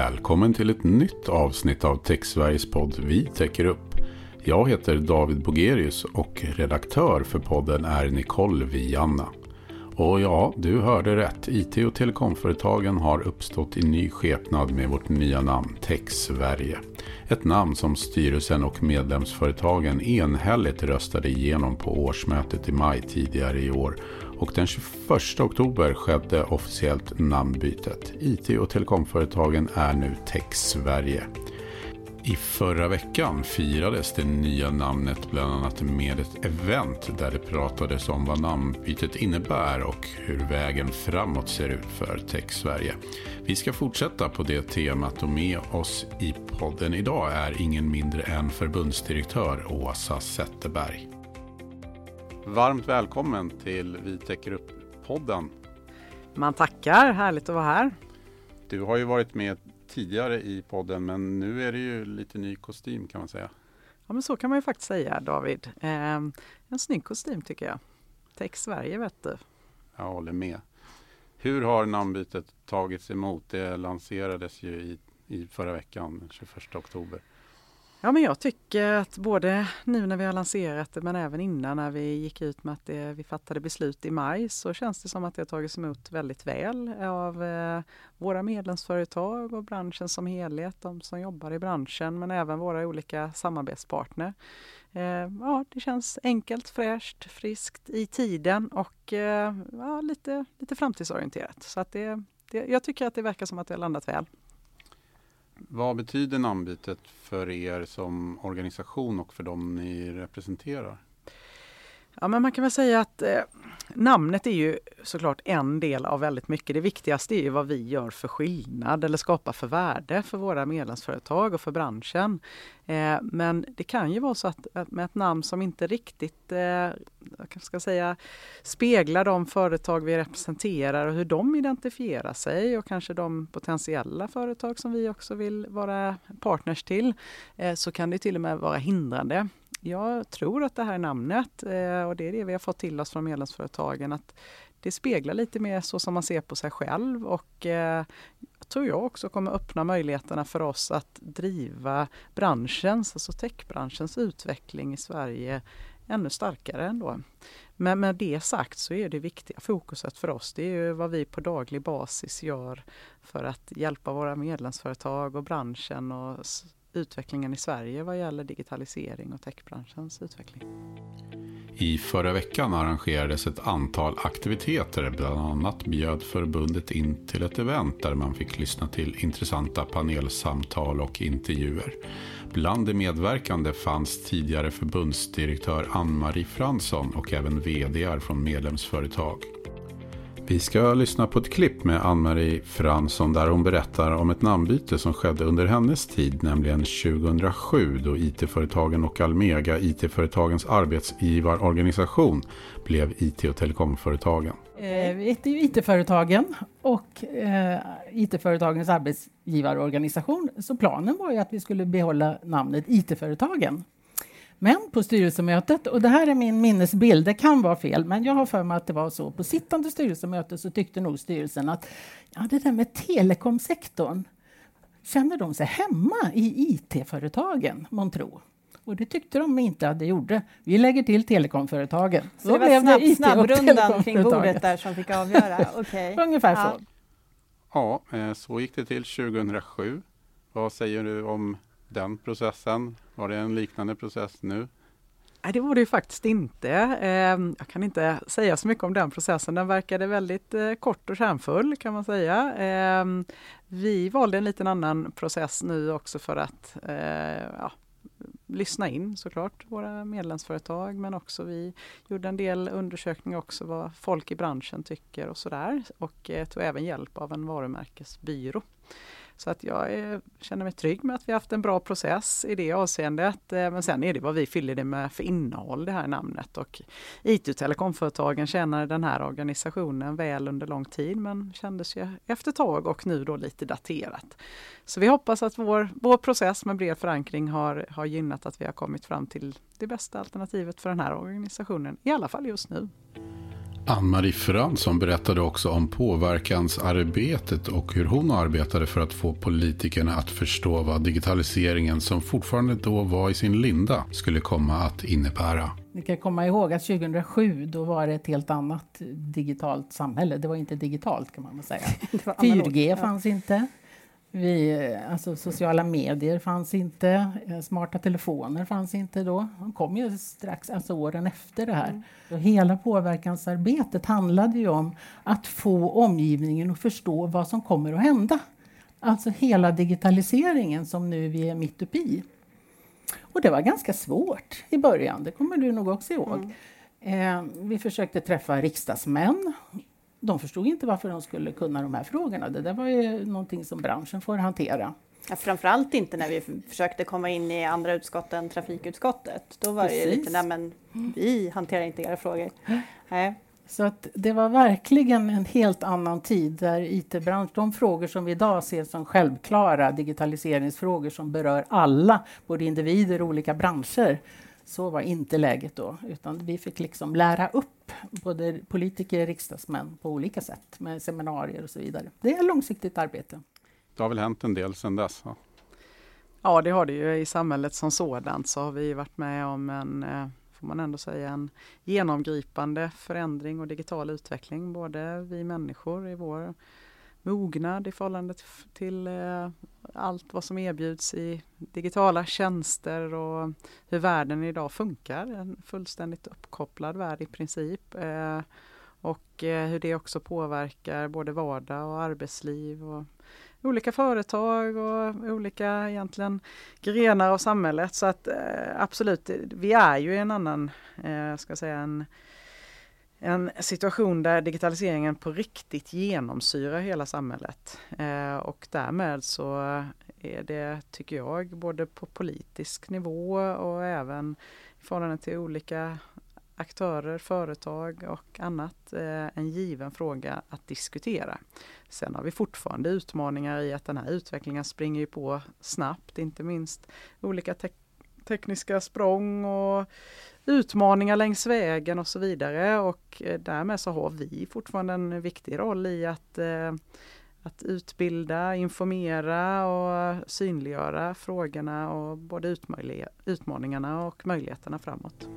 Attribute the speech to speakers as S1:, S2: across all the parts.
S1: Välkommen till ett nytt avsnitt av TechSveriges podd Vi täcker upp. Jag heter David Bogerius och redaktör för podden är Nicole Vianna. Och ja, du hörde rätt. IT och telekomföretagen har uppstått i ny skepnad med vårt nya namn TechSverige. Ett namn som styrelsen och medlemsföretagen enhälligt röstade igenom på årsmötet i maj tidigare i år och den 21 oktober skedde officiellt namnbytet. IT och telekomföretagen är nu Tech Sverige. I förra veckan firades det nya namnet bland annat med ett event där det pratades om vad namnbytet innebär och hur vägen framåt ser ut för Tech Sverige. Vi ska fortsätta på det temat och med oss i podden idag är ingen mindre än förbundsdirektör Åsa Zetterberg. Varmt välkommen till Vi täcker upp-podden.
S2: Man tackar, härligt att vara här.
S1: Du har ju varit med tidigare i podden men nu är det ju lite ny kostym kan man säga.
S2: Ja men så kan man ju faktiskt säga David. Eh, en snygg kostym tycker jag. Tech Sverige vet du.
S1: Jag håller med. Hur har namnbytet tagits emot? Det lanserades ju i, i förra veckan, den 21 oktober.
S2: Ja men jag tycker att både nu när vi har lanserat det men även innan när vi gick ut med att det, vi fattade beslut i maj så känns det som att det har tagits emot väldigt väl av eh, våra medlemsföretag och branschen som helhet, de som jobbar i branschen men även våra olika samarbetspartner. Eh, ja, det känns enkelt, fräscht, friskt i tiden och eh, ja, lite, lite framtidsorienterat. Så att det, det, jag tycker att det verkar som att det har landat väl.
S1: Vad betyder namnbytet för er som organisation och för dem ni representerar?
S2: Ja, men man kan väl säga att eh, namnet är ju såklart en del av väldigt mycket. Det viktigaste är ju vad vi gör för skillnad eller skapar för värde för våra medlemsföretag och för branschen. Eh, men det kan ju vara så att, att, med ett namn som inte riktigt eh, ska säga, speglar de företag vi representerar och hur de identifierar sig och kanske de potentiella företag som vi också vill vara partners till, eh, så kan det till och med vara hindrande. Jag tror att det här namnet, eh, och det är det vi har fått till oss från medlemsföretagen, att det speglar lite mer så som man ser på sig själv och eh, tror jag också kommer öppna möjligheterna för oss att driva branschens, alltså techbranschens utveckling i Sverige ännu starkare ändå. Men med det sagt så är det viktiga fokuset för oss, det är ju vad vi på daglig basis gör för att hjälpa våra medlemsföretag och branschen och utvecklingen i Sverige vad gäller digitalisering och techbranschens utveckling.
S1: I förra veckan arrangerades ett antal aktiviteter. Bland annat bjöd förbundet in till ett event där man fick lyssna till intressanta panelsamtal och intervjuer. Bland de medverkande fanns tidigare förbundsdirektör Ann-Marie Fransson och även vd från medlemsföretag. Vi ska lyssna på ett klipp med Ann-Marie Fransson där hon berättar om ett namnbyte som skedde under hennes tid, nämligen 2007 då IT-företagen och Almega, IT-företagens arbetsgivarorganisation, blev IT och telekomföretagen.
S3: Eh, vi heter ju IT-företagen och eh, IT-företagens arbetsgivarorganisation. Så planen var ju att vi skulle behålla namnet IT-företagen. Men på styrelsemötet, och det här är min minnesbild, det kan vara fel, men jag har för mig att det var så. På sittande styrelsemöte så tyckte nog styrelsen att ja, det där med telekomsektorn, känner de sig hemma i IT-företagen, månntro? Och det tyckte de inte att det gjorde. Vi lägger till telekomföretagen.
S4: Så, det var snabb, det snabbrundan kring bordet där som fick avgöra?
S3: Okay. Ungefär ja. så.
S1: Ja, eh, så gick det till 2007. Vad säger du om den processen? Var det en liknande process nu?
S2: Nej, det var det ju faktiskt inte. Ehm, jag kan inte säga så mycket om den processen. Den verkade väldigt eh, kort och kärnfull kan man säga. Ehm, vi valde en liten annan process nu också för att eh, ja, lyssna in såklart våra medlemsföretag men också vi gjorde en del undersökningar också vad folk i branschen tycker och sådär och eh, tog även hjälp av en varumärkesbyrå. Så att jag är, känner mig trygg med att vi haft en bra process i det avseendet. Eh, men sen är det vad vi fyller det med för innehåll, det här namnet. Och IT och telekomföretagen känner den här organisationen väl under lång tid men kändes ju efter ett tag och nu då lite daterat. Så vi hoppas att vår, vår process med bred förankring har, har gynnat att vi har kommit fram till det bästa alternativet för den här organisationen, i alla fall just nu.
S1: Ann-Marie Fransson berättade också om påverkansarbetet och hur hon arbetade för att få politikerna att förstå vad digitaliseringen som fortfarande då var i sin linda skulle komma att innebära.
S3: Ni kan komma ihåg att 2007 då var det ett helt annat digitalt samhälle. Det var inte digitalt kan man väl säga. 4G fanns inte. Vi, alltså sociala medier fanns inte, eh, smarta telefoner fanns inte då. De kom ju strax, alltså åren efter det här. Mm. Hela påverkansarbetet handlade ju om att få omgivningen att förstå vad som kommer att hända. Alltså hela digitaliseringen som nu vi är mitt uppe i. Och det var ganska svårt i början, det kommer du nog också ihåg. Mm. Eh, vi försökte träffa riksdagsmän de förstod inte varför de skulle kunna de här frågorna. Det där var ju någonting som branschen får hantera.
S4: Ja, framförallt inte när vi försökte komma in i andra utskott än trafikutskottet. Då var Precis. det lite, nej men vi hanterar inte era frågor. Nej.
S3: Så att det var verkligen en helt annan tid där IT-branschen, de frågor som vi idag ser som självklara digitaliseringsfrågor som berör alla, både individer och olika branscher, så var inte läget då, utan vi fick liksom lära upp både politiker och riksdagsmän på olika sätt med seminarier och så vidare. Det är ett långsiktigt arbete.
S1: Det har väl hänt en del sedan dess?
S2: Ja, ja det har det ju. I samhället som sådant så har vi varit med om en, eh, får man ändå säga, en genomgripande förändring och digital utveckling. Både vi människor i vår mognad i förhållande till eh, allt vad som erbjuds i digitala tjänster och hur världen idag funkar. En fullständigt uppkopplad värld i princip. Eh, och eh, hur det också påverkar både vardag och arbetsliv och olika företag och olika egentligen grenar av samhället. Så att absolut, vi är ju i en annan, ska säga en en situation där digitaliseringen på riktigt genomsyrar hela samhället. Eh, och därmed så är det, tycker jag, både på politisk nivå och även i förhållande till olika aktörer, företag och annat eh, en given fråga att diskutera. Sen har vi fortfarande utmaningar i att den här utvecklingen springer på snabbt, inte minst olika te tekniska språng och utmaningar längs vägen och så vidare. Och eh, därmed så har vi fortfarande en viktig roll i att eh, att utbilda, informera och synliggöra frågorna och både utmaningarna och möjligheterna framåt.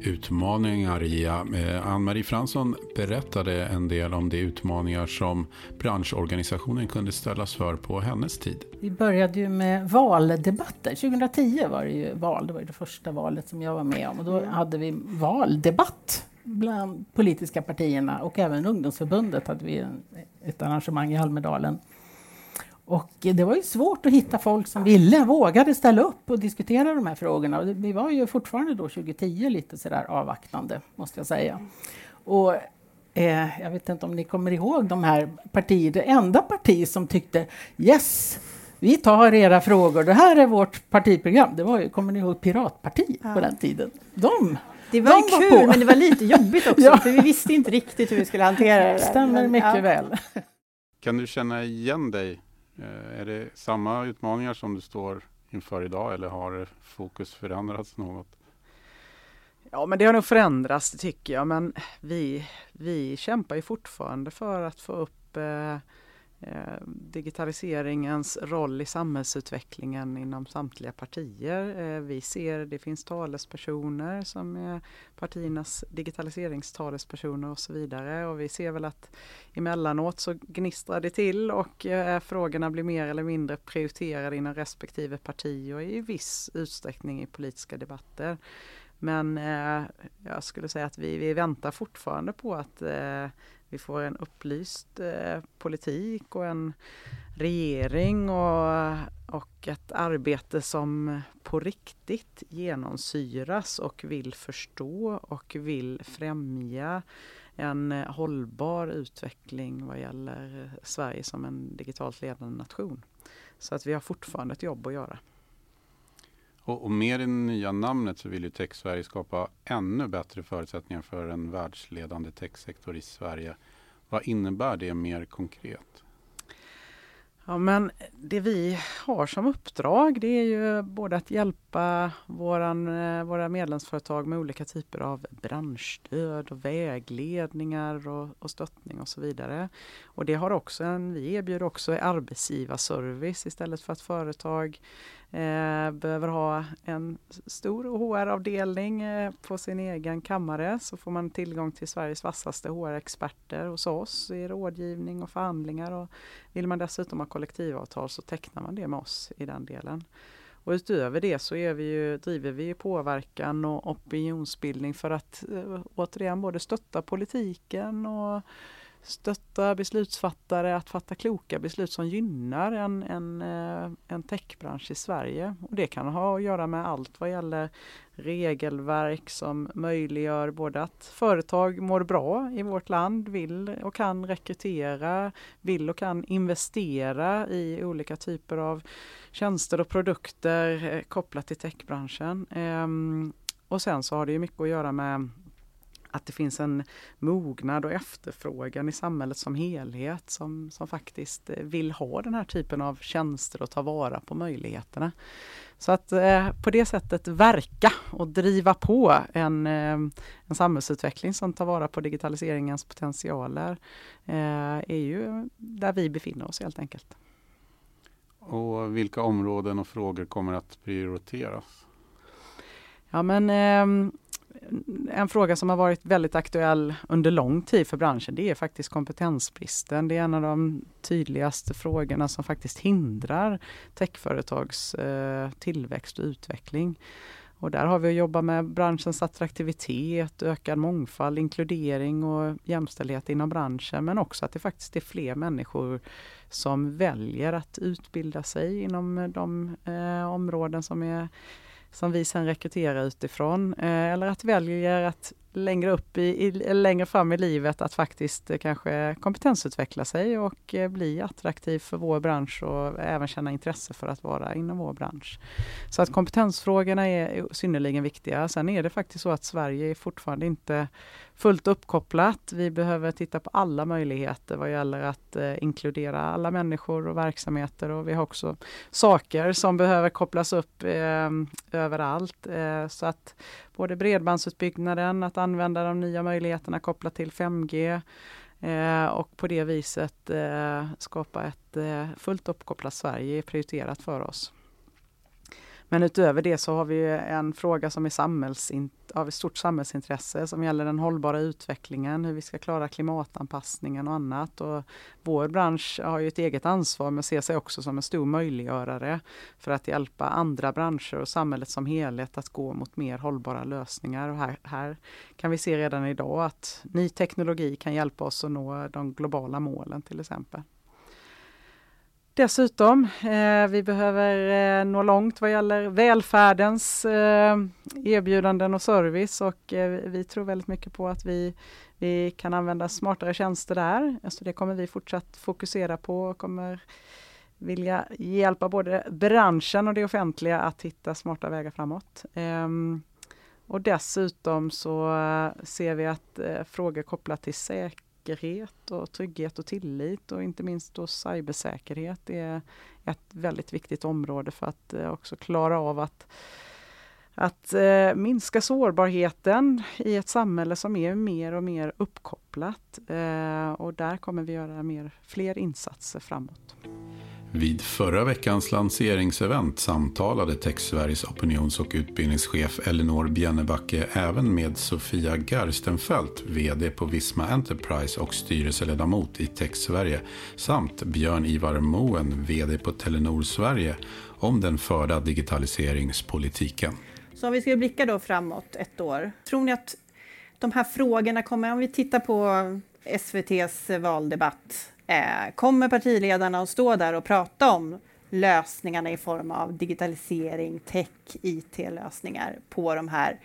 S1: Utmaningar, ja. Eh, Ann-Marie Fransson berättade en del om de utmaningar som branschorganisationen kunde ställas för på hennes tid.
S3: Vi började ju med valdebatter. 2010 var det ju val, det var det första valet som jag var med om och då hade vi valdebatt bland politiska partierna och även ungdomsförbundet hade vi ett arrangemang i Almedalen. Och det var ju svårt att hitta folk som ville, vågade ställa upp och diskutera de här frågorna. Vi var ju fortfarande då 2010 lite sådär avvaktande, måste jag säga. Och eh, jag vet inte om ni kommer ihåg de här partierna, det enda parti som tyckte yes, vi tar era frågor, det här är vårt partiprogram. Det var ju, kommer ni ihåg Piratpartiet ja. på den tiden? De
S4: det var, var kul, på. men det var lite jobbigt också, ja. för vi visste inte riktigt hur vi skulle hantera det.
S3: Stämmer men, mycket ja. väl.
S1: Kan du känna igen dig? Eh, är det samma utmaningar som du står inför idag eller har fokus förändrats något?
S2: Ja, men det har nog förändrats, tycker jag. Men vi, vi kämpar ju fortfarande för att få upp Eh, Eh, digitaliseringens roll i samhällsutvecklingen inom samtliga partier. Eh, vi ser det finns talespersoner som är partiernas digitaliseringstalespersoner och så vidare och vi ser väl att emellanåt så gnistrar det till och eh, frågorna blir mer eller mindre prioriterade inom respektive parti och i viss utsträckning i politiska debatter. Men eh, jag skulle säga att vi, vi väntar fortfarande på att eh, vi får en upplyst eh, politik och en regering och, och ett arbete som på riktigt genomsyras och vill förstå och vill främja en hållbar utveckling vad gäller Sverige som en digitalt ledande nation. Så att vi har fortfarande ett jobb att göra.
S1: Och, och med det nya namnet så vill ju Tech-Sverige skapa ännu bättre förutsättningar för en världsledande techsektor i Sverige. Vad innebär det mer konkret?
S2: Ja, men det vi har som uppdrag det är ju både att hjälpa våran, eh, våra medlemsföretag med olika typer av branschstöd och vägledningar och, och stöttning och så vidare. Och det har också en, vi erbjuder också arbetsgivarservice istället för att företag eh, Eh, behöver ha en stor HR-avdelning eh, på sin egen kammare så får man tillgång till Sveriges vassaste HR-experter hos oss i rådgivning och förhandlingar. Och vill man dessutom ha kollektivavtal så tecknar man det med oss i den delen. Och utöver det så är vi ju, driver vi påverkan och opinionsbildning för att eh, återigen både stötta politiken och stötta beslutsfattare att fatta kloka beslut som gynnar en, en, eh, en techbransch i Sverige. Och det kan ha att göra med allt vad gäller regelverk som möjliggör både att företag mår bra i vårt land, vill och kan rekrytera, vill och kan investera i olika typer av tjänster och produkter eh, kopplat till techbranschen. Ehm, och sen så har det ju mycket att göra med att det finns en mognad och efterfrågan i samhället som helhet som, som faktiskt eh, vill ha den här typen av tjänster och ta vara på möjligheterna. Så att eh, på det sättet verka och driva på en, eh, en samhällsutveckling som tar vara på digitaliseringens potentialer eh, är ju där vi befinner oss helt enkelt.
S1: Och vilka områden och frågor kommer att prioriteras?
S2: Ja men eh, en fråga som har varit väldigt aktuell under lång tid för branschen det är faktiskt kompetensbristen. Det är en av de tydligaste frågorna som faktiskt hindrar techföretags eh, tillväxt och utveckling. Och där har vi att jobba med branschens attraktivitet, ökad mångfald, inkludering och jämställdhet inom branschen men också att det faktiskt är fler människor som väljer att utbilda sig inom de eh, områden som är som vi sen rekryterar utifrån. Eh, eller att väljer att längre, upp i, i, längre fram i livet att faktiskt eh, kanske kompetensutveckla sig och eh, bli attraktiv för vår bransch och även känna intresse för att vara inom vår bransch. Så att kompetensfrågorna är synnerligen viktiga. Sen är det faktiskt så att Sverige är fortfarande inte fullt uppkopplat. Vi behöver titta på alla möjligheter vad gäller att eh, inkludera alla människor och verksamheter och vi har också saker som behöver kopplas upp eh, överallt. Eh, så att både bredbandsutbyggnaden, att använda de nya möjligheterna kopplat till 5G eh, och på det viset eh, skapa ett eh, fullt uppkopplat Sverige är prioriterat för oss. Men utöver det så har vi en fråga som är samhällsint av stort samhällsintresse som gäller den hållbara utvecklingen, hur vi ska klara klimatanpassningen och annat. Och vår bransch har ju ett eget ansvar men ser sig också som en stor möjliggörare för att hjälpa andra branscher och samhället som helhet att gå mot mer hållbara lösningar. Och här, här kan vi se redan idag att ny teknologi kan hjälpa oss att nå de globala målen till exempel. Dessutom, eh, vi behöver eh, nå långt vad gäller välfärdens eh, erbjudanden och service och eh, vi tror väldigt mycket på att vi, vi kan använda smartare tjänster där. Alltså det kommer vi fortsatt fokusera på och kommer vilja hjälpa både branschen och det offentliga att hitta smarta vägar framåt. Ehm, och dessutom så eh, ser vi att eh, frågor kopplat till säkerhet säkerhet och trygghet och tillit och inte minst då cybersäkerhet är ett väldigt viktigt område för att eh, också klara av att att eh, minska sårbarheten i ett samhälle som är mer och mer uppkopplat. Eh, och där kommer vi göra mer, fler insatser framåt.
S1: Vid förra veckans lanseringsevent samtalade TechSveriges opinions och utbildningschef Elinor Bjennebacke även med Sofia Garstenfelt, VD på Visma Enterprise och styrelseledamot i TechSverige, samt Björn-Ivar Moen, VD på Telenor Sverige, om den förda digitaliseringspolitiken.
S4: Så om vi ska blicka då framåt ett år, tror ni att de här frågorna kommer, om vi tittar på SVTs valdebatt, Eh, kommer partiledarna att stå där och prata om lösningarna i form av digitalisering, tech, IT-lösningar på de här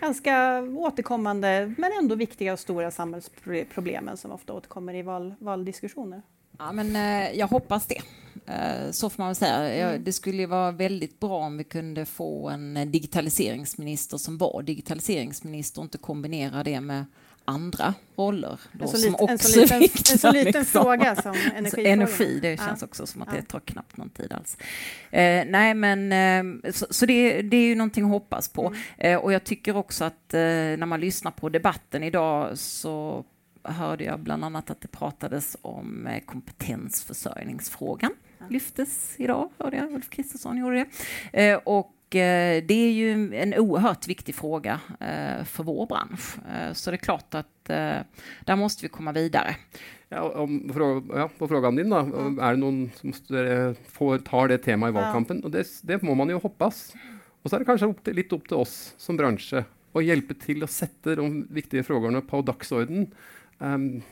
S4: ganska återkommande men ändå viktiga och stora samhällsproblemen som ofta återkommer i val, valdiskussioner?
S5: Ja, men, eh, jag hoppas det. Eh, så får man väl säga. Mm. Det skulle vara väldigt bra om vi kunde få en digitaliseringsminister som var digitaliseringsminister och inte kombinera det med andra roller. Då,
S4: En så,
S5: som
S4: lit, en
S5: också
S4: så
S5: är
S4: liten,
S5: viktiga,
S4: en så liten
S5: liksom.
S4: fråga som
S5: Alltså,
S4: energifrågan.
S5: energi, det känns
S4: Ja.
S5: också som att
S4: Ja.
S5: det tar knappt någon tid alls. Eh, nej, men eh, så, så det, det är ju någonting att hoppas på.
S4: Mm.
S5: Eh, och jag tycker också att eh, när man lyssnar på debatten idag så hörde jag bland annat att det pratades om eh, kompetensförsörjningsfrågan. Lyftes idag, hörde jag. Ulf Kristersson gjorde det. Eh, och det är ju en oerhört viktig fråga eh, för vår bransch. Eh, så det är klart att eh, där måste vi komma vidare.
S6: Ja, om, ja, på frågan din, da. Er det noen som får, tar det temaet i
S4: Ja.
S6: valgkampen? Og det, det må man jo hoppas. Og så er det kanskje opp til, litt opp til oss som bransje å hjelpe til å sette de viktige frågorna på dagsordenen. Um,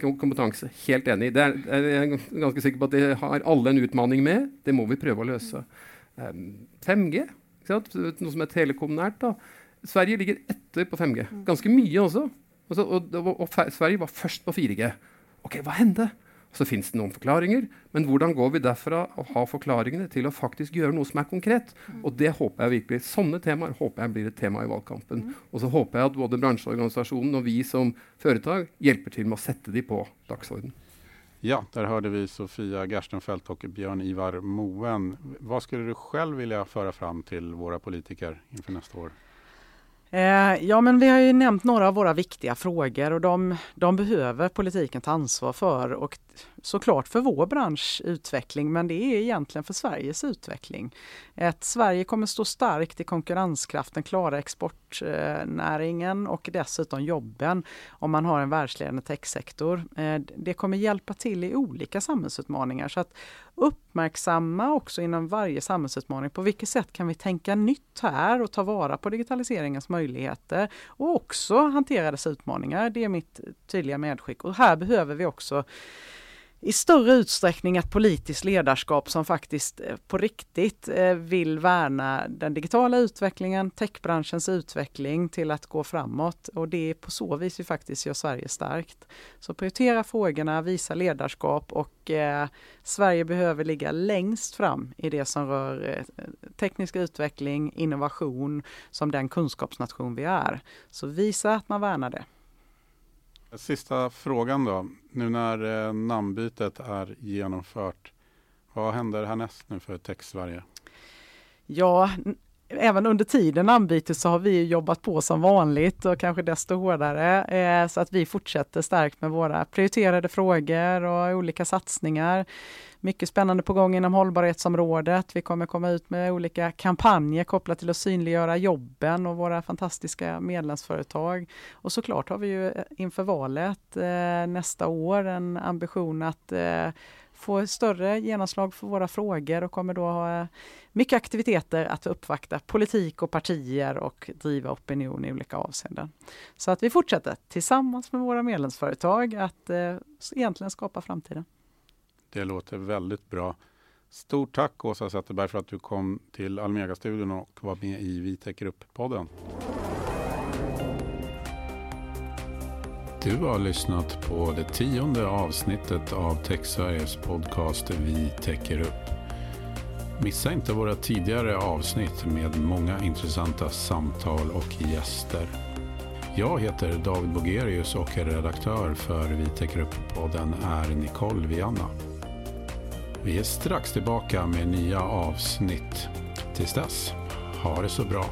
S6: kom- kompetanse. Helt enig. Det er, jeg er ganske sikker på at det har alle en utfordring med. Det må vi prøve å løse. Um, 5G, ikke sant? noe som er telekomnært. da. Sverige ligger etter på 5G. Ganske mye også. Og, så, og, og, og Sverige var først på 4G. Ok, hva hendte? Så finnes det noen forklaringer, men hvordan går vi derfra å ha forklaringene til å faktisk gjøre noe som er konkret? Og det håper jeg virkelig, Sånne temaer håper jeg blir et tema i valgkampen. Og så håper jeg at både bransjeorganisasjonen og vi som företag hjelper til med å sette de på dagsorden.
S1: Ja, där hörde vi Sofia Gerstenfeldt och Björn-Ivar Moen. Vad skulle du själv vilja föra fram till våra politiker inför nästa år?
S2: Eh, ja, men vi har ju nämnt några av våra viktiga frågor och de, de behöver politiken ta ansvar för och såklart för vår bransch utveckling, men det är egentligen för Sveriges utveckling. Ett Sverige kommer stå starkt i konkurrenskraften, klara exportnäringen och dessutom jobben om man har en världsledande techsektor. Eh, det kommer hjälpa till i olika samhällsutmaningar så att uppmärksamma också inom varje samhällsutmaning på vilket sätt kan vi tänka nytt här och ta vara på digitaliseringens möjligheter och också hantera dess utmaningar. Det är mitt tydliga medskick och här behöver vi också i större utsträckning ett politiskt ledarskap som faktiskt eh, på riktigt eh, vill värna den digitala utvecklingen, techbranschens utveckling till att gå framåt och det är på så vis vi faktiskt gör Sverige starkt. Så prioritera frågorna, visa ledarskap och eh, Sverige behöver ligga längst fram i det som rör eh, teknisk utveckling, innovation som den kunskapsnation vi är. Så visa att man värnar det.
S1: Sista frågan då. Nu när eh, namnbytet är genomfört. Vad händer härnäst nu för Tech-Sverige?
S2: Ja, även under tiden namnbytet så har vi jobbat på som vanligt och kanske desto hårdare. Eh, så att vi fortsätter starkt med våra prioriterade frågor och olika satsningar. Mycket spännande på gång inom hållbarhetsområdet. Vi kommer komma ut med olika kampanjer kopplat till att synliggöra jobben och våra fantastiska medlemsföretag. Och såklart har vi ju eh, inför valet eh, nästa år en ambition att eh, få större genomslag för våra frågor och kommer då ha eh, mycket aktiviteter att uppvakta politik och partier och driva opinion i olika avseenden. Så att vi fortsätter tillsammans med våra medlemsföretag att eh, egentligen skapa framtiden.
S1: Det låter väldigt bra. Stort tack Åsa Zetterberg för att du kom till Almega-studion och var med i Vi täcker upp-podden. Du har lyssnat på det tionde avsnittet av TechSveriges podcast Vi täcker upp. Missa inte våra tidigare avsnitt med många intressanta samtal och gäster. Jag heter David Bogerius och är redaktör för Vi täcker upp-podden är Nicole Vianna. Vi är strax tillbaka med nya avsnitt. Tills dess, ha det så bra.